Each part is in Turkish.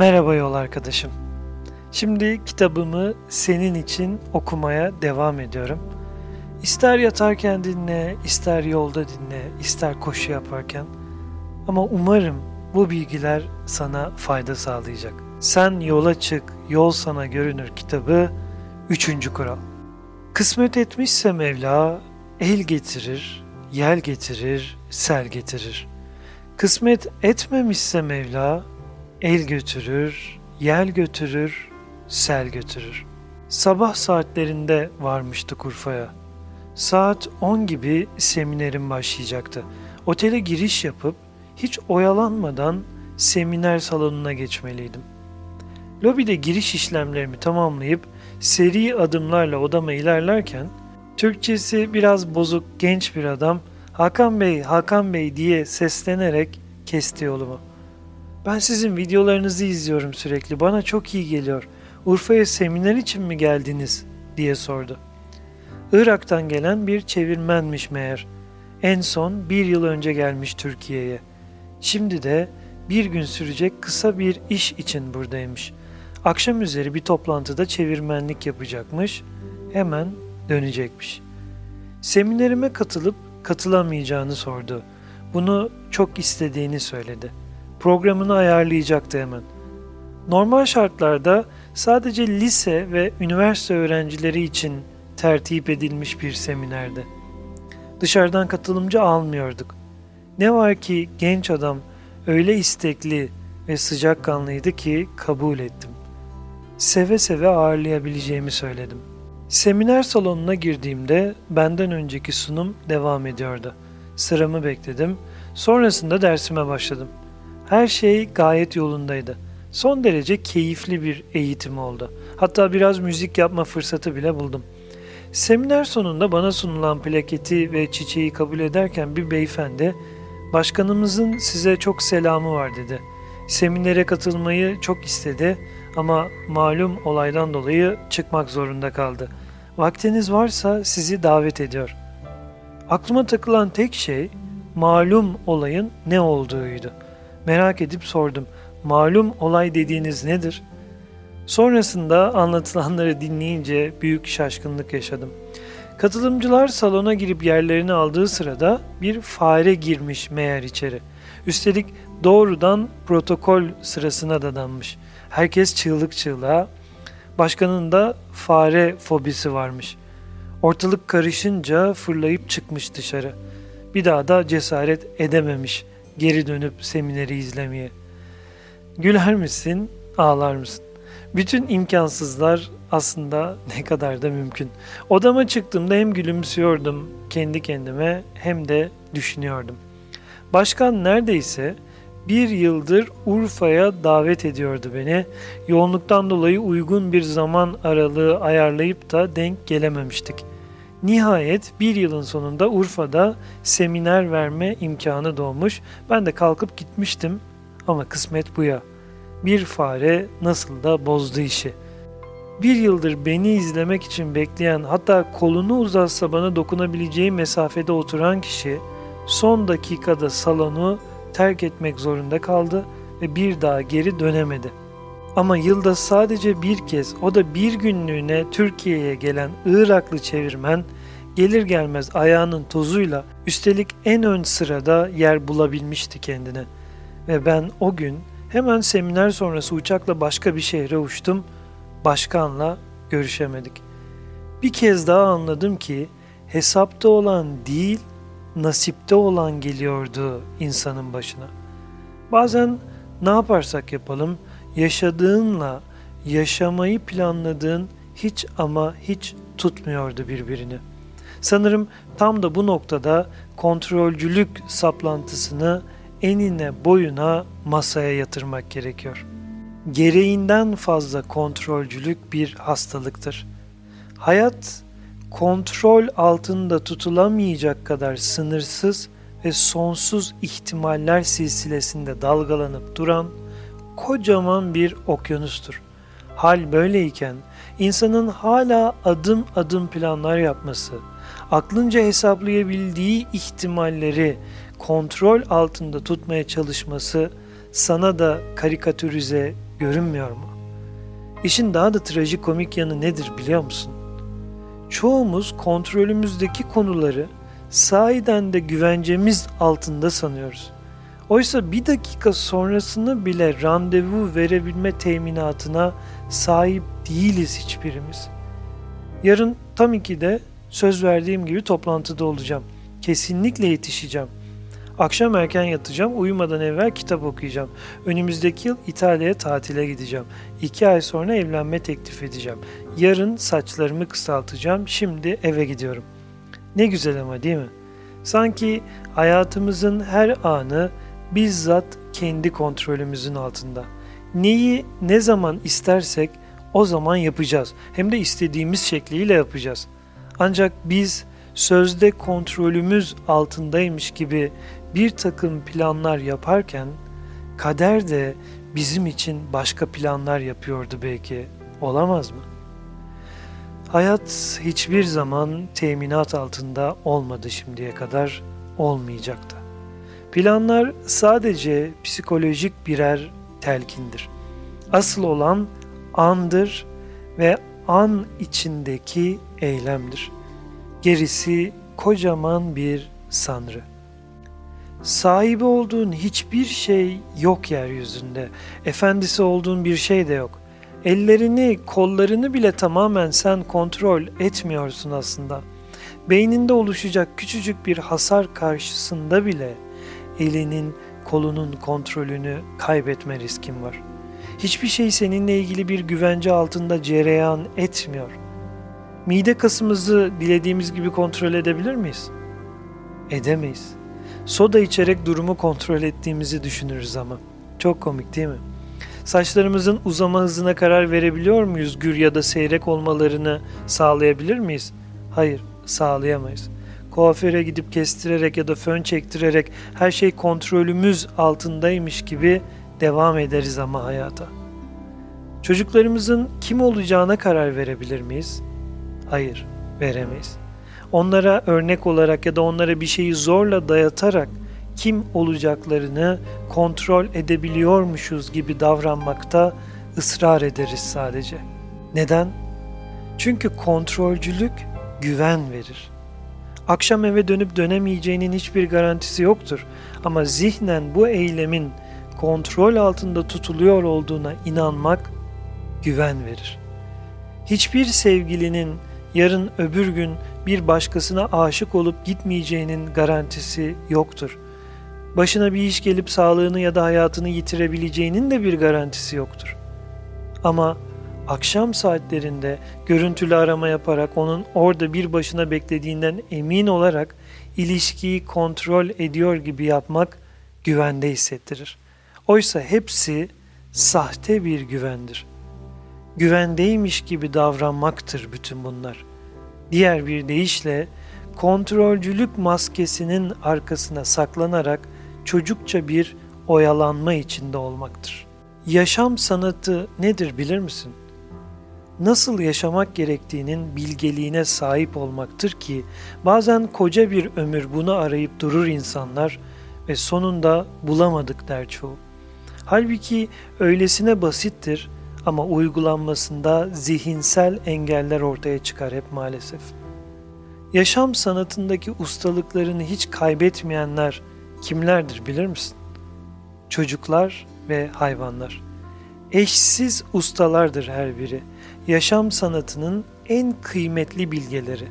Merhaba yol arkadaşım. Şimdi kitabımı senin için okumaya devam ediyorum. İster yatarken dinle, ister yolda dinle, ister koşu yaparken. Ama umarım bu bilgiler sana fayda sağlayacak. Sen yola çık, yol sana görünür kitabı 3. kural. Kısmet etmişse Mevla el getirir, yel getirir, sel getirir. Kısmet etmemişse Mevla el götürür, yel götürür, sel götürür. Sabah saatlerinde varmıştık Urfa'ya. Saat 10 gibi seminerim başlayacaktı. Otele giriş yapıp hiç oyalanmadan seminer salonuna geçmeliydim. Lobide giriş işlemlerimi tamamlayıp seri adımlarla odama ilerlerken Türkçesi biraz bozuk genç bir adam Hakan Bey, Hakan Bey diye seslenerek kesti yolumu. Ben sizin videolarınızı izliyorum sürekli. Bana çok iyi geliyor. Urfa'ya seminer için mi geldiniz? diye sordu. Irak'tan gelen bir çevirmenmiş meğer. En son bir yıl önce gelmiş Türkiye'ye. Şimdi de bir gün sürecek kısa bir iş için buradaymış. Akşam üzeri bir toplantıda çevirmenlik yapacakmış. Hemen dönecekmiş. Seminerime katılıp katılamayacağını sordu. Bunu çok istediğini söyledi. Programını ayarlayacaktı hemen. Normal şartlarda sadece lise ve üniversite öğrencileri için tertip edilmiş bir seminerdi. Dışarıdan katılımcı almıyorduk. Ne var ki genç adam öyle istekli ve sıcakkanlıydı ki kabul ettim. Seve seve ağırlayabileceğimi söyledim. Seminer salonuna girdiğimde benden önceki sunum devam ediyordu. Sıramı bekledim. Sonrasında dersime başladım. Her şey gayet yolundaydı. Son derece keyifli bir eğitim oldu. Hatta biraz müzik yapma fırsatı bile buldum. Seminer sonunda bana sunulan plaketi ve çiçeği kabul ederken bir beyefendi, "Başkanımızın size çok selamı var." dedi. Seminere katılmayı çok istedi ama malum olaydan dolayı çıkmak zorunda kaldı. Vaktiniz varsa sizi davet ediyor. Aklıma takılan tek şey malum olayın ne olduğuydu. Merak edip sordum. Malum olay dediğiniz nedir? Sonrasında anlatılanları dinleyince büyük şaşkınlık yaşadım. Katılımcılar salona girip yerlerini aldığı sırada bir fare girmiş meğer içeri. Üstelik doğrudan protokol sırasına dadanmış. Herkes çığlık çığlığa. Başkanın da fare fobisi varmış. Ortalık karışınca fırlayıp çıkmış dışarı. Bir daha da cesaret edememiş geri dönüp semineri izlemeye. Güler misin, ağlar mısın? Bütün imkansızlar aslında ne kadar da mümkün. Odama çıktığımda hem gülümsüyordum kendi kendime hem de düşünüyordum. Başkan neredeyse bir yıldır Urfa'ya davet ediyordu beni. Yoğunluktan dolayı uygun bir zaman aralığı ayarlayıp da denk gelememiştik. Nihayet bir yılın sonunda Urfa'da seminer verme imkanı doğmuş. Ben de kalkıp gitmiştim ama kısmet bu ya. Bir fare nasıl da bozdu işi. Bir yıldır beni izlemek için bekleyen hatta kolunu uzatsa bana dokunabileceği mesafede oturan kişi son dakikada salonu terk etmek zorunda kaldı ve bir daha geri dönemedi. Ama yılda sadece bir kez o da bir günlüğüne Türkiye'ye gelen Iraklı çevirmen gelir gelmez ayağının tozuyla üstelik en ön sırada yer bulabilmişti kendine. Ve ben o gün hemen seminer sonrası uçakla başka bir şehre uçtum. Başkanla görüşemedik. Bir kez daha anladım ki hesapta olan değil nasipte olan geliyordu insanın başına. Bazen ne yaparsak yapalım yaşadığınla yaşamayı planladığın hiç ama hiç tutmuyordu birbirini. Sanırım tam da bu noktada kontrolcülük saplantısını enine boyuna masaya yatırmak gerekiyor. Gereğinden fazla kontrolcülük bir hastalıktır. Hayat kontrol altında tutulamayacak kadar sınırsız ve sonsuz ihtimaller silsilesinde dalgalanıp duran kocaman bir okyanustur. Hal böyleyken insanın hala adım adım planlar yapması, aklınca hesaplayabildiği ihtimalleri kontrol altında tutmaya çalışması sana da karikatürize görünmüyor mu? İşin daha da trajikomik yanı nedir biliyor musun? Çoğumuz kontrolümüzdeki konuları sahiden de güvencemiz altında sanıyoruz. Oysa bir dakika sonrasını bile randevu verebilme teminatına sahip değiliz hiçbirimiz. Yarın tam ikide söz verdiğim gibi toplantıda olacağım. Kesinlikle yetişeceğim. Akşam erken yatacağım, uyumadan evvel kitap okuyacağım. Önümüzdeki yıl İtalya'ya tatile gideceğim. İki ay sonra evlenme teklif edeceğim. Yarın saçlarımı kısaltacağım, şimdi eve gidiyorum. Ne güzel ama değil mi? Sanki hayatımızın her anı bizzat kendi kontrolümüzün altında. Neyi ne zaman istersek o zaman yapacağız. Hem de istediğimiz şekliyle yapacağız. Ancak biz sözde kontrolümüz altındaymış gibi bir takım planlar yaparken kader de bizim için başka planlar yapıyordu belki. Olamaz mı? Hayat hiçbir zaman teminat altında olmadı şimdiye kadar, olmayacaktı. Planlar sadece psikolojik birer telkindir. Asıl olan andır ve an içindeki eylemdir. Gerisi kocaman bir sanrı. Sahibi olduğun hiçbir şey yok yeryüzünde. Efendisi olduğun bir şey de yok. Ellerini, kollarını bile tamamen sen kontrol etmiyorsun aslında. Beyninde oluşacak küçücük bir hasar karşısında bile elinin, kolunun kontrolünü kaybetme riskin var. Hiçbir şey seninle ilgili bir güvence altında cereyan etmiyor. Mide kasımızı dilediğimiz gibi kontrol edebilir miyiz? Edemeyiz. Soda içerek durumu kontrol ettiğimizi düşünürüz ama. Çok komik değil mi? Saçlarımızın uzama hızına karar verebiliyor muyuz? Gür ya da seyrek olmalarını sağlayabilir miyiz? Hayır, sağlayamayız. Kuaföre gidip kestirerek ya da fön çektirerek her şey kontrolümüz altındaymış gibi devam ederiz ama hayata. Çocuklarımızın kim olacağına karar verebilir miyiz? Hayır, veremeyiz. Onlara örnek olarak ya da onlara bir şeyi zorla dayatarak kim olacaklarını kontrol edebiliyormuşuz gibi davranmakta ısrar ederiz sadece. Neden? Çünkü kontrolcülük güven verir. Akşam eve dönüp dönemeyeceğinin hiçbir garantisi yoktur ama zihnen bu eylemin kontrol altında tutuluyor olduğuna inanmak güven verir. Hiçbir sevgilinin yarın öbür gün bir başkasına aşık olup gitmeyeceğinin garantisi yoktur. Başına bir iş gelip sağlığını ya da hayatını yitirebileceğinin de bir garantisi yoktur. Ama akşam saatlerinde görüntülü arama yaparak onun orada bir başına beklediğinden emin olarak ilişkiyi kontrol ediyor gibi yapmak güvende hissettirir. Oysa hepsi sahte bir güvendir. Güvendeymiş gibi davranmaktır bütün bunlar. Diğer bir deyişle kontrolcülük maskesinin arkasına saklanarak çocukça bir oyalanma içinde olmaktır. Yaşam sanatı nedir bilir misin? Nasıl yaşamak gerektiğinin bilgeliğine sahip olmaktır ki bazen koca bir ömür bunu arayıp durur insanlar ve sonunda bulamadık der çoğu. Halbuki öylesine basittir ama uygulanmasında zihinsel engeller ortaya çıkar hep maalesef. Yaşam sanatındaki ustalıklarını hiç kaybetmeyenler kimlerdir bilir misin? Çocuklar ve hayvanlar. Eşsiz ustalardır her biri. Yaşam sanatının en kıymetli bilgeleri.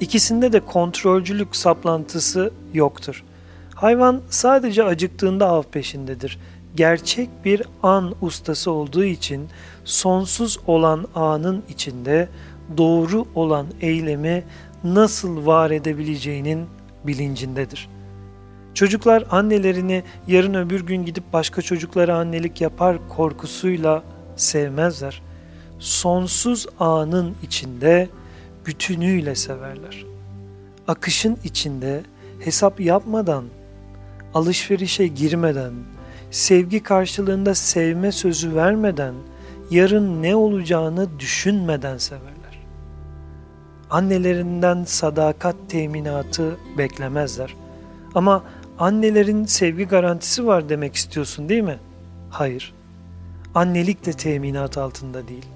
İkisinde de kontrolcülük saplantısı yoktur. Hayvan sadece acıktığında av peşindedir gerçek bir an ustası olduğu için sonsuz olan anın içinde doğru olan eylemi nasıl var edebileceğinin bilincindedir. Çocuklar annelerini yarın öbür gün gidip başka çocuklara annelik yapar korkusuyla sevmezler. Sonsuz anın içinde bütünüyle severler. Akışın içinde hesap yapmadan, alışverişe girmeden, sevgi karşılığında sevme sözü vermeden, yarın ne olacağını düşünmeden severler. Annelerinden sadakat teminatı beklemezler. Ama annelerin sevgi garantisi var demek istiyorsun değil mi? Hayır. Annelik de teminat altında değil.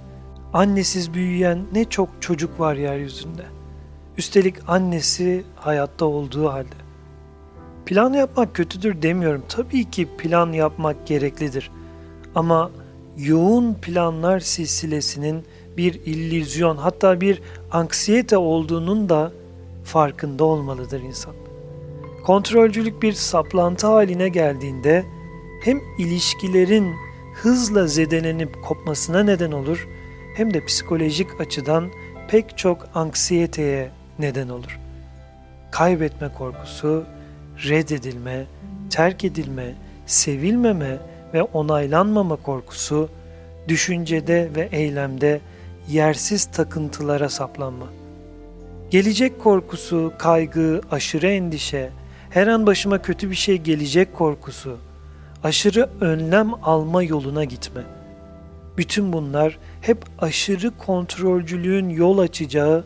Annesiz büyüyen ne çok çocuk var yeryüzünde. Üstelik annesi hayatta olduğu halde. Plan yapmak kötüdür demiyorum. Tabii ki plan yapmak gereklidir. Ama yoğun planlar silsilesinin bir illüzyon hatta bir anksiyete olduğunun da farkında olmalıdır insan. Kontrolcülük bir saplantı haline geldiğinde hem ilişkilerin hızla zedelenip kopmasına neden olur hem de psikolojik açıdan pek çok anksiyeteye neden olur. Kaybetme korkusu, reddedilme, terk edilme, sevilmeme ve onaylanmama korkusu, düşüncede ve eylemde yersiz takıntılara saplanma. Gelecek korkusu, kaygı, aşırı endişe, her an başıma kötü bir şey gelecek korkusu, aşırı önlem alma yoluna gitme. Bütün bunlar hep aşırı kontrolcülüğün yol açacağı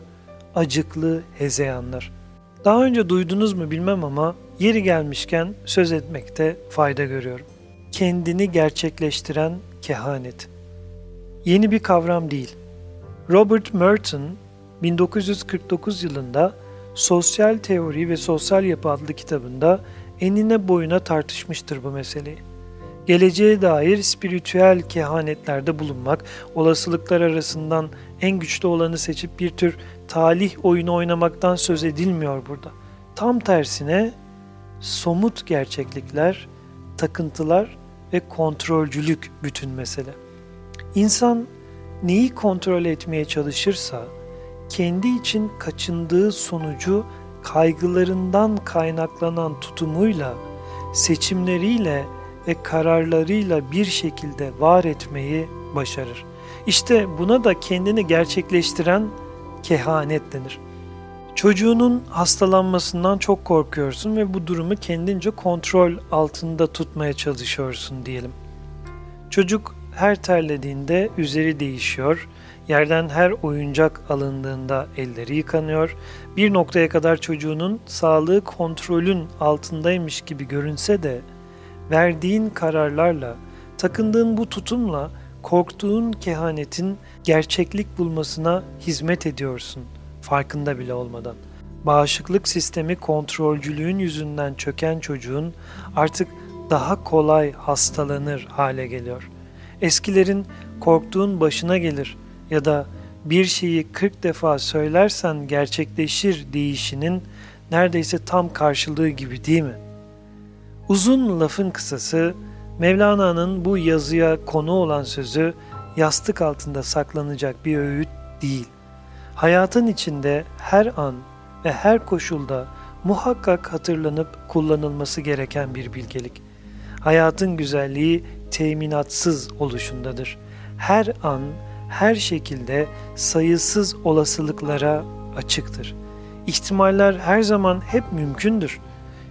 acıklı hezeyanlar. Daha önce duydunuz mu bilmem ama yeri gelmişken söz etmekte fayda görüyorum. Kendini gerçekleştiren kehanet. Yeni bir kavram değil. Robert Merton 1949 yılında Sosyal Teori ve Sosyal Yapı adlı kitabında enine boyuna tartışmıştır bu meseleyi. Geleceğe dair spiritüel kehanetlerde bulunmak, olasılıklar arasından en güçlü olanı seçip bir tür talih oyunu oynamaktan söz edilmiyor burada. Tam tersine somut gerçeklikler, takıntılar ve kontrolcülük bütün mesele. İnsan neyi kontrol etmeye çalışırsa, kendi için kaçındığı sonucu kaygılarından kaynaklanan tutumuyla, seçimleriyle ve kararlarıyla bir şekilde var etmeyi başarır. İşte buna da kendini gerçekleştiren kehanet denir. Çocuğunun hastalanmasından çok korkuyorsun ve bu durumu kendince kontrol altında tutmaya çalışıyorsun diyelim. Çocuk her terlediğinde üzeri değişiyor, yerden her oyuncak alındığında elleri yıkanıyor. Bir noktaya kadar çocuğunun sağlığı kontrolün altındaymış gibi görünse de verdiğin kararlarla, takındığın bu tutumla korktuğun kehanetin gerçeklik bulmasına hizmet ediyorsun farkında bile olmadan. Bağışıklık sistemi kontrolcülüğün yüzünden çöken çocuğun artık daha kolay hastalanır hale geliyor. Eskilerin korktuğun başına gelir ya da bir şeyi 40 defa söylersen gerçekleşir deyişinin neredeyse tam karşılığı gibi değil mi? Uzun lafın kısası Mevlana'nın bu yazıya konu olan sözü yastık altında saklanacak bir öğüt değil. Hayatın içinde her an ve her koşulda muhakkak hatırlanıp kullanılması gereken bir bilgelik. Hayatın güzelliği teminatsız oluşundadır. Her an, her şekilde sayısız olasılıklara açıktır. İhtimaller her zaman hep mümkündür.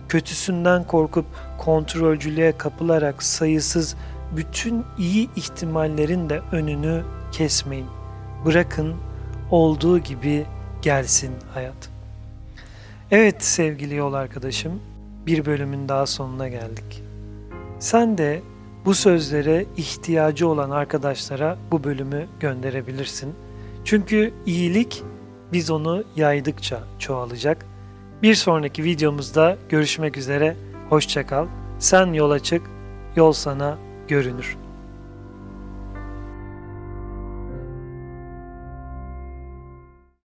Kötüsünden korkup kontrolcülüğe kapılarak sayısız bütün iyi ihtimallerin de önünü kesmeyin. Bırakın olduğu gibi gelsin hayat. Evet sevgili yol arkadaşım, bir bölümün daha sonuna geldik. Sen de bu sözlere ihtiyacı olan arkadaşlara bu bölümü gönderebilirsin. Çünkü iyilik biz onu yaydıkça çoğalacak. Bir sonraki videomuzda görüşmek üzere. Hoşçakal. Sen yola çık, yol sana görünür.